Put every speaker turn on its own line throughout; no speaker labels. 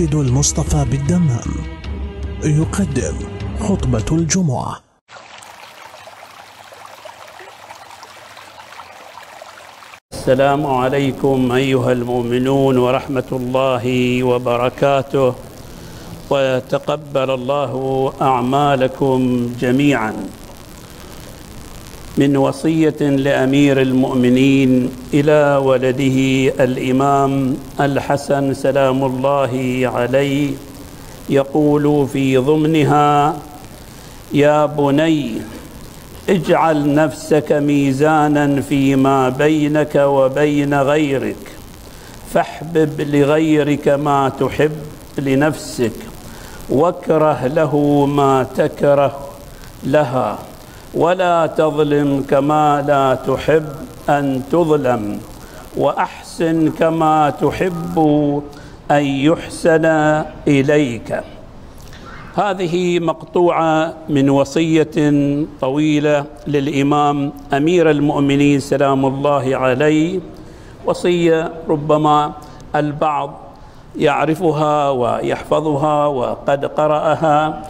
مسجد المصطفى بالدمام. يقدم خطبة الجمعة.
السلام عليكم أيها المؤمنون ورحمة الله وبركاته. وتقبل الله أعمالكم جميعا. من وصية لأمير المؤمنين إلى ولده الإمام الحسن سلام الله عليه يقول في ضمنها يا بني اجعل نفسك ميزانا فيما بينك وبين غيرك فاحبب لغيرك ما تحب لنفسك واكره له ما تكره لها. ولا تظلم كما لا تحب أن تظلم وأحسن كما تحب أن يحسن إليك. هذه مقطوعة من وصية طويلة للإمام أمير المؤمنين سلام الله عليه. وصية ربما البعض يعرفها ويحفظها وقد قرأها.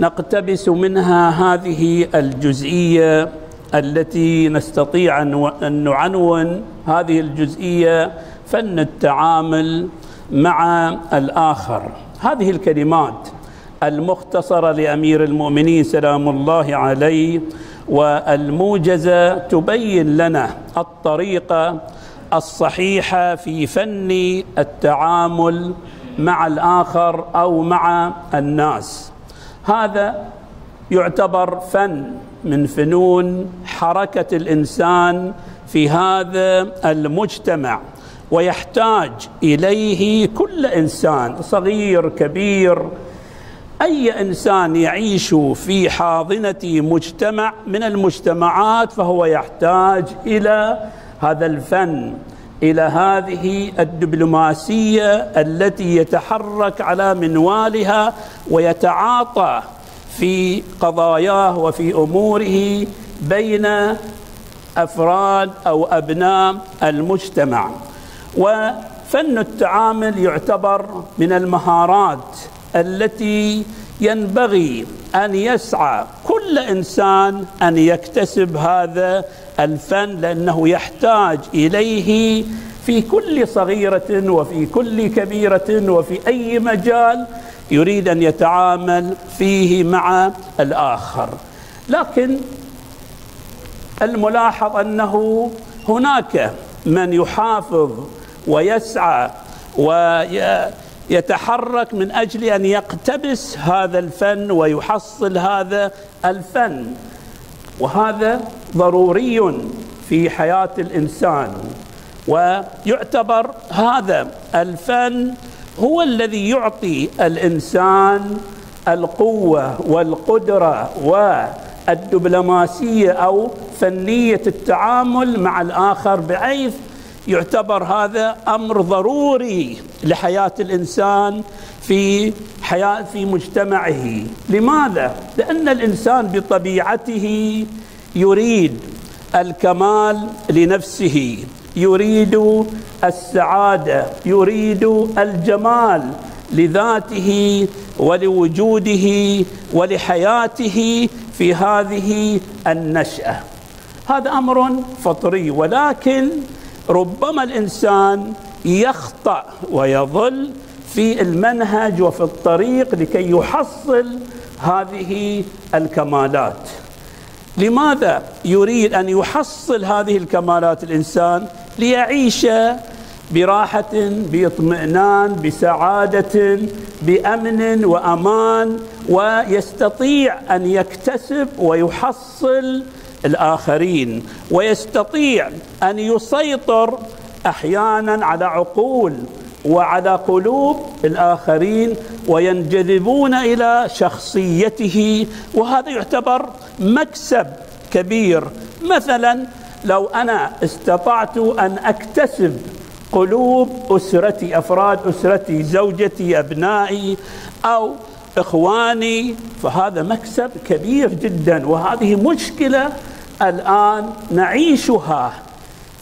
نقتبس منها هذه الجزئية التي نستطيع أن نعنون هذه الجزئية فن التعامل مع الآخر. هذه الكلمات المختصرة لأمير المؤمنين سلام الله عليه والموجزة تبين لنا الطريقة الصحيحة في فن التعامل مع الآخر أو مع الناس. هذا يعتبر فن من فنون حركة الإنسان في هذا المجتمع ويحتاج إليه كل إنسان صغير كبير. أي إنسان يعيش في حاضنة مجتمع من المجتمعات فهو يحتاج إلى هذا الفن. إلى هذه الدبلوماسية التي يتحرك على منوالها ويتعاطى في قضاياه وفي أموره بين أفراد أو أبناء المجتمع. وفن التعامل يعتبر من المهارات التي ينبغي أن يسعى كل إنسان أن يكتسب هذا الفن لأنه يحتاج إليه في كل صغيرة وفي كل كبيرة وفي أي مجال يريد أن يتعامل فيه مع الآخر. لكن الملاحظ أنه هناك من يحافظ ويسعى ويتحرك من أجل أن يقتبس هذا الفن ويحصل هذا الفن. وهذا ضروري في حياة الإنسان. ويعتبر هذا الفن هو الذي يعطي الإنسان القوة والقدرة والدبلوماسية أو فنية التعامل مع الآخر بحيث يعتبر هذا أمر ضروري لحياة الإنسان في حياة في مجتمعه، لماذا؟ لأن الإنسان بطبيعته يريد الكمال لنفسه، يريد السعادة، يريد الجمال لذاته ولوجوده ولحياته في هذه النشأة. هذا أمر فطري ولكن ربما الإنسان يخطأ ويضل في المنهج وفي الطريق لكي يحصل هذه الكمالات. لماذا يريد أن يحصل هذه الكمالات الإنسان؟ ليعيش براحة باطمئنان بسعادة بأمن وأمان ويستطيع أن يكتسب ويحصل الآخرين ويستطيع أن يسيطر أحيانا على عقول وعلى قلوب الآخرين وينجذبون إلى شخصيته. وهذا يعتبر مكسب كبير. مثلا لو أنا استطعت أن أكتسب قلوب أسرتي أفراد أسرتي زوجتي أبنائي أو إخواني فهذا مكسب كبير جدا. وهذه مشكلة الآن نعيشها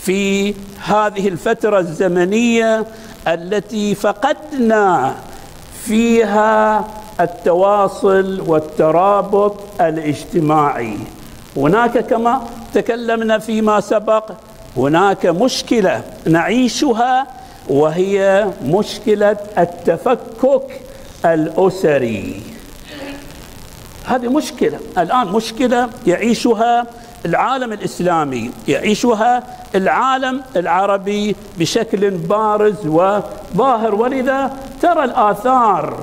في هذه الفترة الزمنية التي فقدنا فيها التواصل والترابط الاجتماعي. هناك كما تكلمنا فيما سبق هناك مشكلة نعيشها وهي مشكلة التفكك الأسري. هذه مشكلة. الآن مشكلة يعيشها العالم الإسلامي يعيشها العالم العربي بشكل بارز وظاهر. ولذا ترى الآثار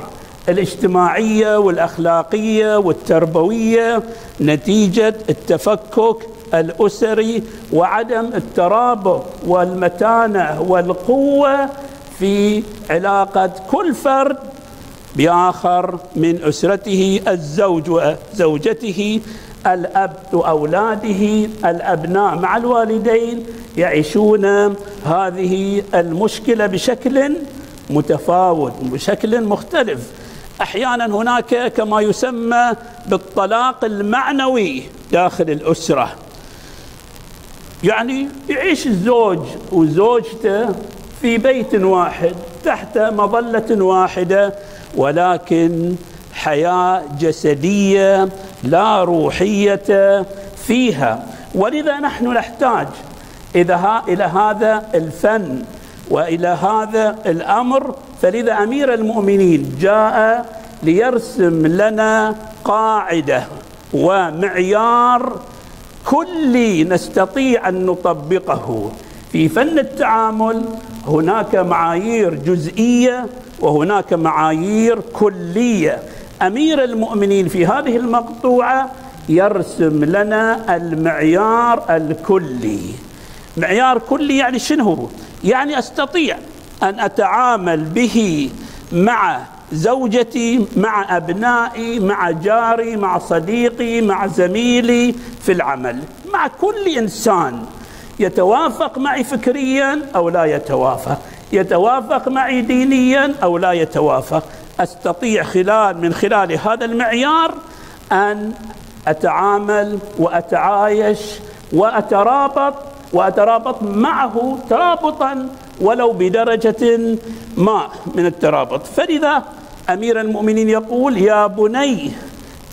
الاجتماعية والأخلاقية والتربوية نتيجة التفكك الأسري وعدم الترابط والمتانة والقوة في علاقة كل فرد بآخر من أسرته الزوج وزوجته الأب وأولاده الأبناء مع الوالدين يعيشون هذه المشكلة بشكل متفاوت بشكل مختلف. أحيانا هناك كما يسمى بالطلاق المعنوي داخل الأسرة. يعني يعيش الزوج وزوجته في بيت واحد تحت مظلة واحدة ولكن حياة جسدية لا روحية فيها. ولذا نحن نحتاج إلى هذا الفن وإلى هذا الأمر. فلذا أمير المؤمنين جاء ليرسم لنا قاعدة ومعيار كلي نستطيع أن نطبقه. في فن التعامل هناك معايير جزئية وهناك معايير كلية. أمير المؤمنين في هذه المقطوعة يرسم لنا المعيار الكلي. معيار كلي يعني شنو؟ يعني أستطيع أن أتعامل به مع زوجتي مع أبنائي مع جاري مع صديقي مع زميلي في العمل. مع كل إنسان يتوافق معي فكريا أو لا يتوافق. يتوافق معي دينيا أو لا يتوافق. أستطيع خلال من خلال هذا المعيار أن أتعامل وأتعايش واترابط وأترابط معه ترابطا ولو بدرجة ما من الترابط. فلذا أمير المؤمنين يقول يا بني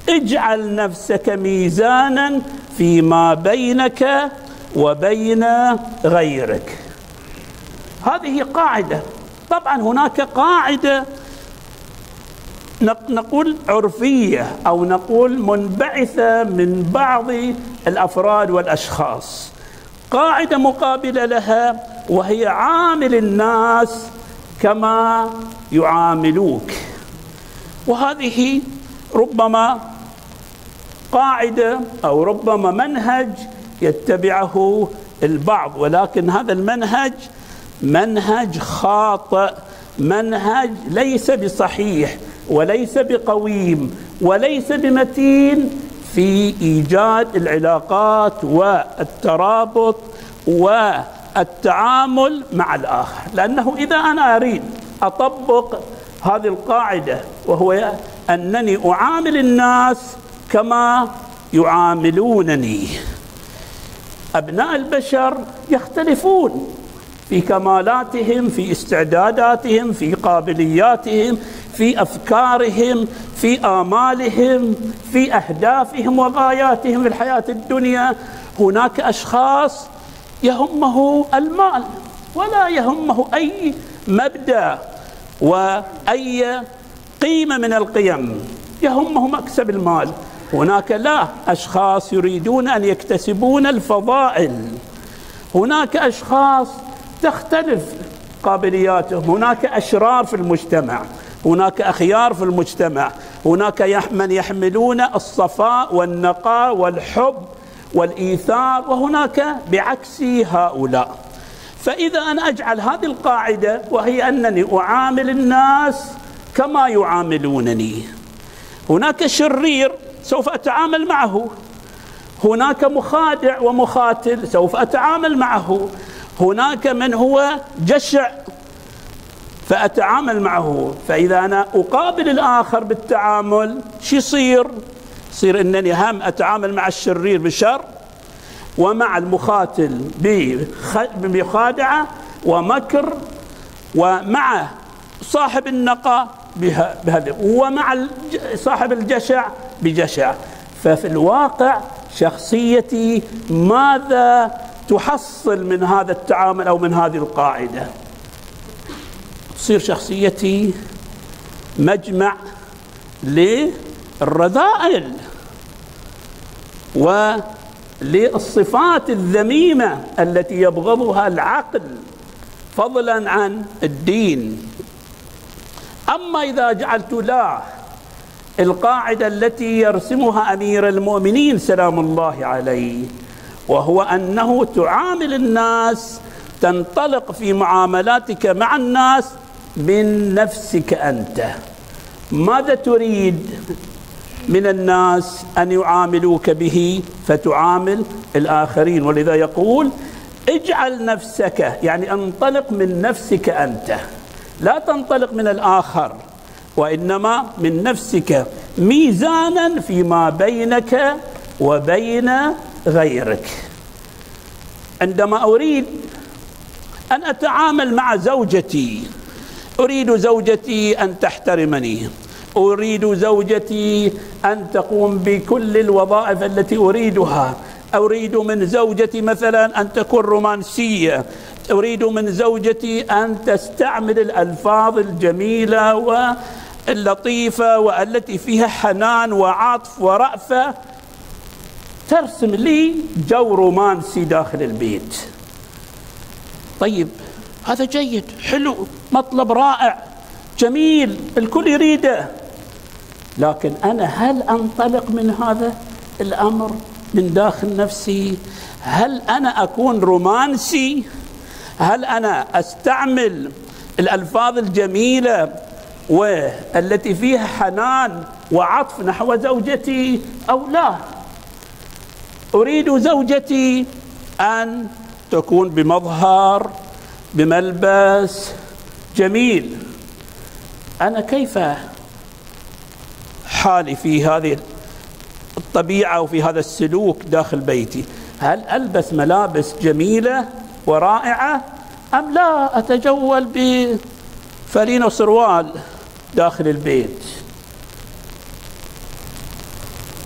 اجعل نفسك ميزانا فيما بينك وبين غيرك. هذه قاعدة. طبعا هناك قاعدة نقول عرفية أو نقول منبعثة من بعض الأفراد والأشخاص. قاعدة مقابلة لها وهي عامل الناس كما يعاملوك. وهذه ربما قاعدة أو ربما منهج يتبعه البعض ولكن هذا المنهج منهج خاطئ منهج ليس بصحيح وليس بقويم وليس بمتين في إيجاد العلاقات والترابط والتعامل مع الآخر. لأنه إذا أنا أريد أطبق هذه القاعدة وهو أنني أعامل الناس كما يعاملونني. أبناء البشر يختلفون. في كمالاتهم في استعداداتهم في قابلياتهم في أفكارهم في آمالهم في أهدافهم وغاياتهم في الحياة الدنيا. هناك أشخاص يهمه المال ولا يهمه أي مبدأ وأي قيمة من القيم. يهمه مكسب المال. هناك لا أشخاص يريدون أن يكتسبون الفضائل. هناك أشخاص تختلف قابلياتهم هناك أشرار في المجتمع هناك أخيار في المجتمع هناك من يحملون الصفاء والنقاء والحب والإيثار وهناك بعكس هؤلاء. فإذا أنا أجعل هذه القاعدة وهي أنني أعامل الناس كما يعاملونني. هناك شرير سوف أتعامل معه. هناك مخادع ومخاتل سوف أتعامل معه. هناك من هو جشع فأتعامل معه. فإذا أنا أقابل الآخر بالتعامل شو يصير؟ يصير أنني هم أتعامل مع الشرير بشر ومع المخاتل بخادعة ومكر ومع صاحب النقاء بهذا ومع صاحب الجشع بجشع. ففي الواقع شخصيتي ماذا تحصل من هذا التعامل أو من هذه القاعدة. تصير شخصيتي مجمع للرذائل وللصفات الذميمة التي يبغضها العقل فضلا عن الدين. أما إذا جعلت لا القاعدة التي يرسمها أمير المؤمنين سلام الله عليه وهو أنه تعامل الناس تنطلق في معاملاتك مع الناس من نفسك أنت. ماذا تريد من الناس أن يعاملوك به؟ فتعامل الآخرين. ولذا يقول اجعل نفسك يعني انطلق من نفسك أنت. لا تنطلق من الآخر وإنما من نفسك ميزانا فيما بينك وبين غيرك. عندما أريد أن أتعامل مع زوجتي أريد زوجتي أن تحترمني. أريد زوجتي أن تقوم بكل الوظائف التي أريدها. أريد من زوجتي مثلا أن تكون رومانسية. أريد من زوجتي أن تستعمل الألفاظ الجميلة واللطيفة والتي فيها حنان وعطف ورأفة. ترسم لي جو رومانسي داخل البيت. طيب هذا جيد حلو مطلب رائع جميل الكل يريده. لكن أنا هل أنطلق من هذا الأمر من داخل نفسي؟ هل أنا أكون رومانسي؟ هل أنا أستعمل الألفاظ الجميلة والتي فيها حنان وعطف نحو زوجتي أو لا؟ أريد زوجتي أن تكون بمظهر بملبس جميل. أنا كيف حالي في هذه الطبيعة وفي هذا السلوك داخل بيتي؟ هل ألبس ملابس جميلة ورائعة أم لا؟ أتجول بفرين وسروال داخل البيت.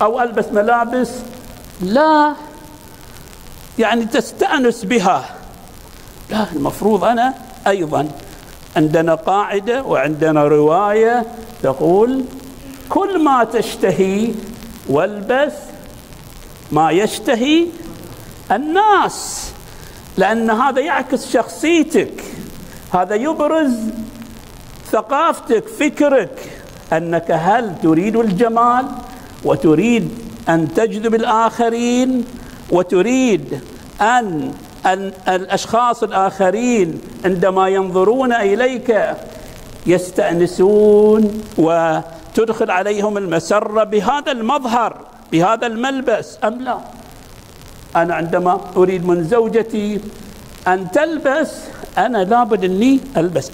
أو ألبس ملابس لا. يعني تستأنس بها. لا المفروض أنا أيضا عندنا قاعدة وعندنا رواية تقول كل ما تشتهي والبس ما يشتهي الناس لأن هذا يعكس شخصيتك. هذا يبرز ثقافتك فكرك أنك هل تريد الجمال وتريد أن تجذب الاخرين وتريد أن الأشخاص الآخرين عندما ينظرون إليك يستأنسون وتدخل عليهم المسرة بهذا المظهر بهذا الملبس أم لا؟ أنا عندما أريد من زوجتي أن تلبس أنا لابد أني ألبس.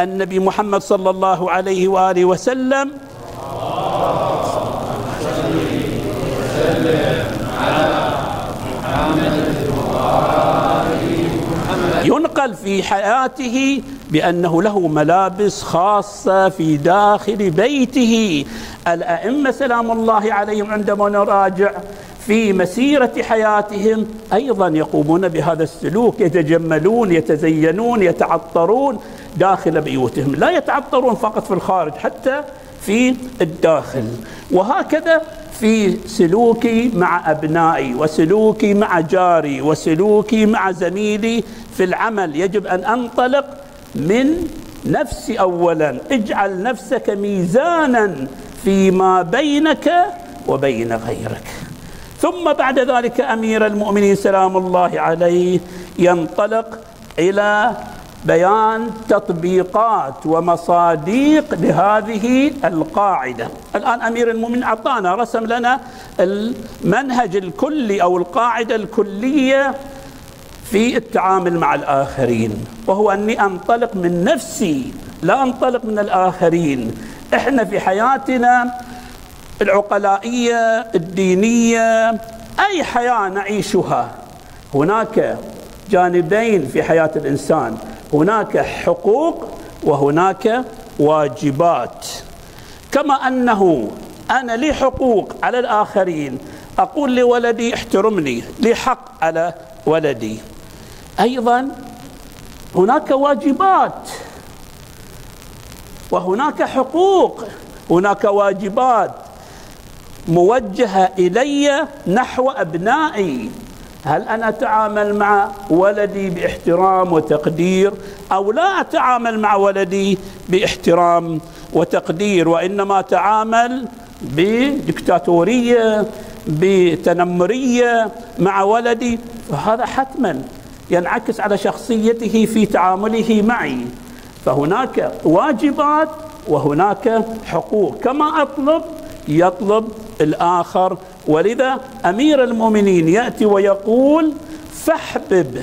النبي محمد صلى الله عليه وآله وسلم ينقل في حياته بأنه له ملابس خاصة في داخل بيته. الأئمة سلام الله عليهم عندما نراجع في مسيرة حياتهم أيضا يقومون بهذا السلوك يتجملون يتزينون يتعطرون داخل بيوتهم. لا يتعطرون فقط في الخارج حتى في الداخل. وهكذا في سلوكي مع أبنائي وسلوكي مع جاري وسلوكي مع زميلي في العمل. يجب أن أنطلق من نفسي اولا. اجعل نفسك ميزانا فيما بينك وبين غيرك. ثم بعد ذلك أمير المؤمنين سلام الله عليه ينطلق إلى بيان تطبيقات ومصاديق لهذه القاعدة. الآن أمير المؤمنين أعطانا رسم لنا المنهج الكلي أو القاعدة الكلية في التعامل مع الآخرين وهو أني أنطلق من نفسي لا أنطلق من الآخرين. إحنا في حياتنا العقلائية الدينية أي حياة نعيشها هناك جانبين في حياة الإنسان. هناك حقوق وهناك واجبات. كما أنه أنا لي حقوق على الآخرين أقول لولدي احترمني لي حق على ولدي. أيضا هناك واجبات وهناك حقوق هناك واجبات موجهة إلي نحو أبنائي. هل أنا أتعامل مع ولدي بإحترام وتقدير أو لا أتعامل مع ولدي بإحترام وتقدير وإنما أتعامل بدكتاتورية بتنمرية مع ولدي فهذا حتما ينعكس على شخصيته في تعامله معي. فهناك واجبات وهناك حقوق كما أطلب يطلب الآخر ولذا أمير المؤمنين يأتي ويقول فاحبب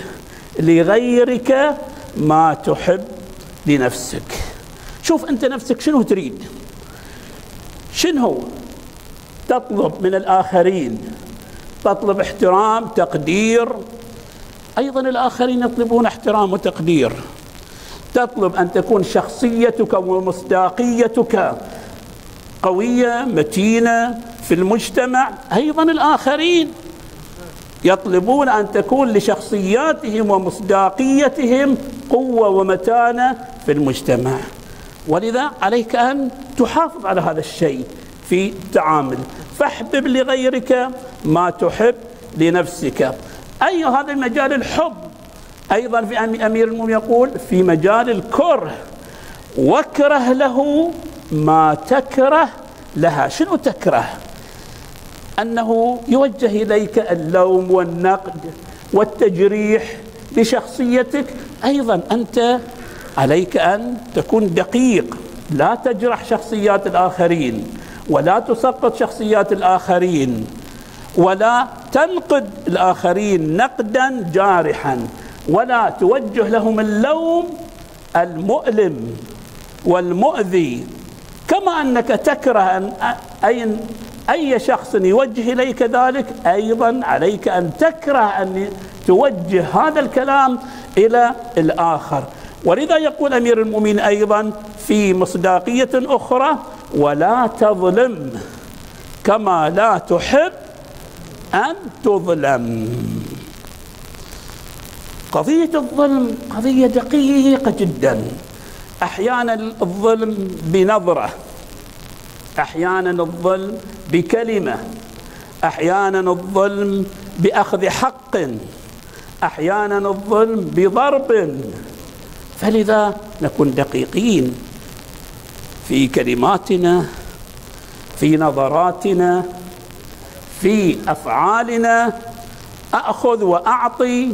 لغيرك ما تحب لنفسك. شوف أنت نفسك شنو تريد؟ شنو تطلب من الآخرين تطلب احترام تقدير. أيضا الآخرين يطلبون احترام وتقدير. تطلب أن تكون شخصيتك ومصداقيتك قوية متينة في المجتمع أيضا الآخرين يطلبون أن تكون لشخصياتهم ومصداقيتهم قوة ومتانة في المجتمع. ولذا عليك أن تحافظ على هذا الشيء في التعامل. فاحبب لغيرك ما تحب لنفسك. أي هذا المجال؟ الحب. أيضا في أمير المؤمنين يقول في مجال الكره واكره له ما تكره لها. شنو تكره؟ أنه يوجه إليك اللوم والنقد والتجريح لشخصيتك أيضا أنت عليك أن تكون دقيق لا تجرح شخصيات الآخرين ولا تسقط شخصيات الآخرين ولا تنقد الآخرين نقدا جارحا ولا توجه لهم اللوم المؤلم والمؤذي. كما أنك تكره أن أي شخص يوجه إليك ذلك أيضا عليك أن تكره أن توجه هذا الكلام إلى الآخر. ولذا يقول أمير المؤمنين أيضا في مصداقية أخرى ولا تظلم كما لا تحب أن تظلم. قضية الظلم قضية دقيقة جدا. أحيانا الظلم بنظرة. أحيانا الظلم بكلمة أحيانا الظلم بأخذ حق أحيانا الظلم بضرب. فلذا نكون دقيقين في كلماتنا في نظراتنا في أفعالنا. اخذ وأعطي.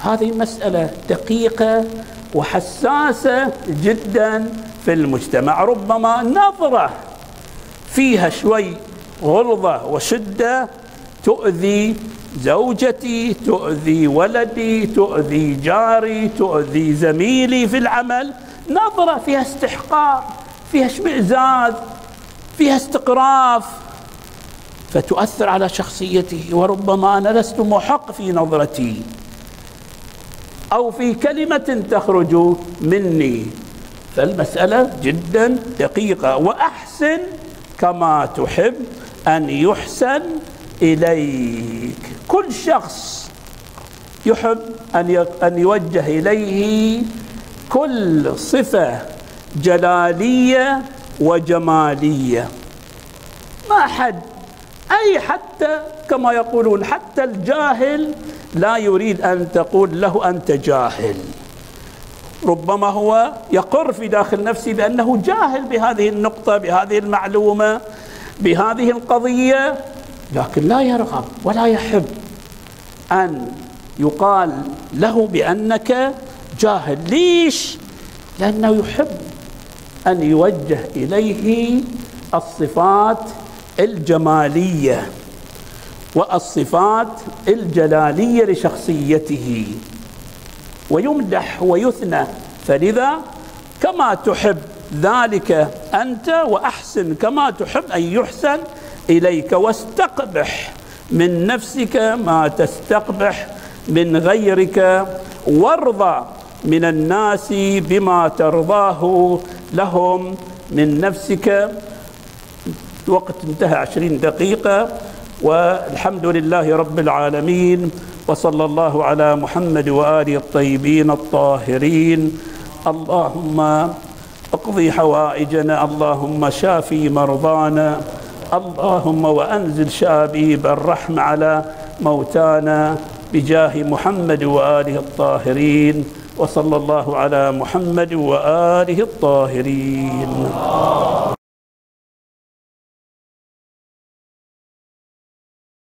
هذه مسألة دقيقة وحساسة جدا في المجتمع ربما نظرة فيها شوي غلظة وشدة تؤذي زوجتي تؤذي ولدي تؤذي جاري تؤذي زميلي في العمل. نظرة فيها استحقار فيها اشمئزاز فيها استقراف. فتؤثر على شخصيته وربما أنا لست محق في نظرتي. أو في كلمة تخرج مني. فالمسألة جدا دقيقة. وأحسن كما تحب أن يحسن إليك. كل شخص يحب أن أن يوجه إليه كل صفة جلالية وجمالية. ما حد أي حتى كما يقولون حتى الجاهل لا يريد أن تقول له أنت جاهل. ربما هو يقر في داخل نفسه بأنه جاهل بهذه النقطة بهذه المعلومة بهذه القضية لكن لا يرغب ولا يحب أن يقال له بأنك جاهل. ليش؟ لأنه يحب أن يوجه إليه الصفات الجمالية والصفات الجلالية لشخصيته. ويمدح ويثنى. فلذا كما تحب ذلك أنت وأحسن كما تحب أن يحسن إليك. واستقبح من نفسك ما تستقبح من غيرك. وارضى من الناس بما ترضاه لهم من نفسك. وقت انتهى عشرين دقيقة والحمد لله رب العالمين. وصلى الله على محمد وآله الطيبين الطاهرين. اللهم اقضي حوائجنا اللهم شافي مرضانا اللهم وأنزل شابيب الرحمة على موتانا بجاه محمد وآله الطاهرين. وصلى الله على محمد وآله الطاهرين.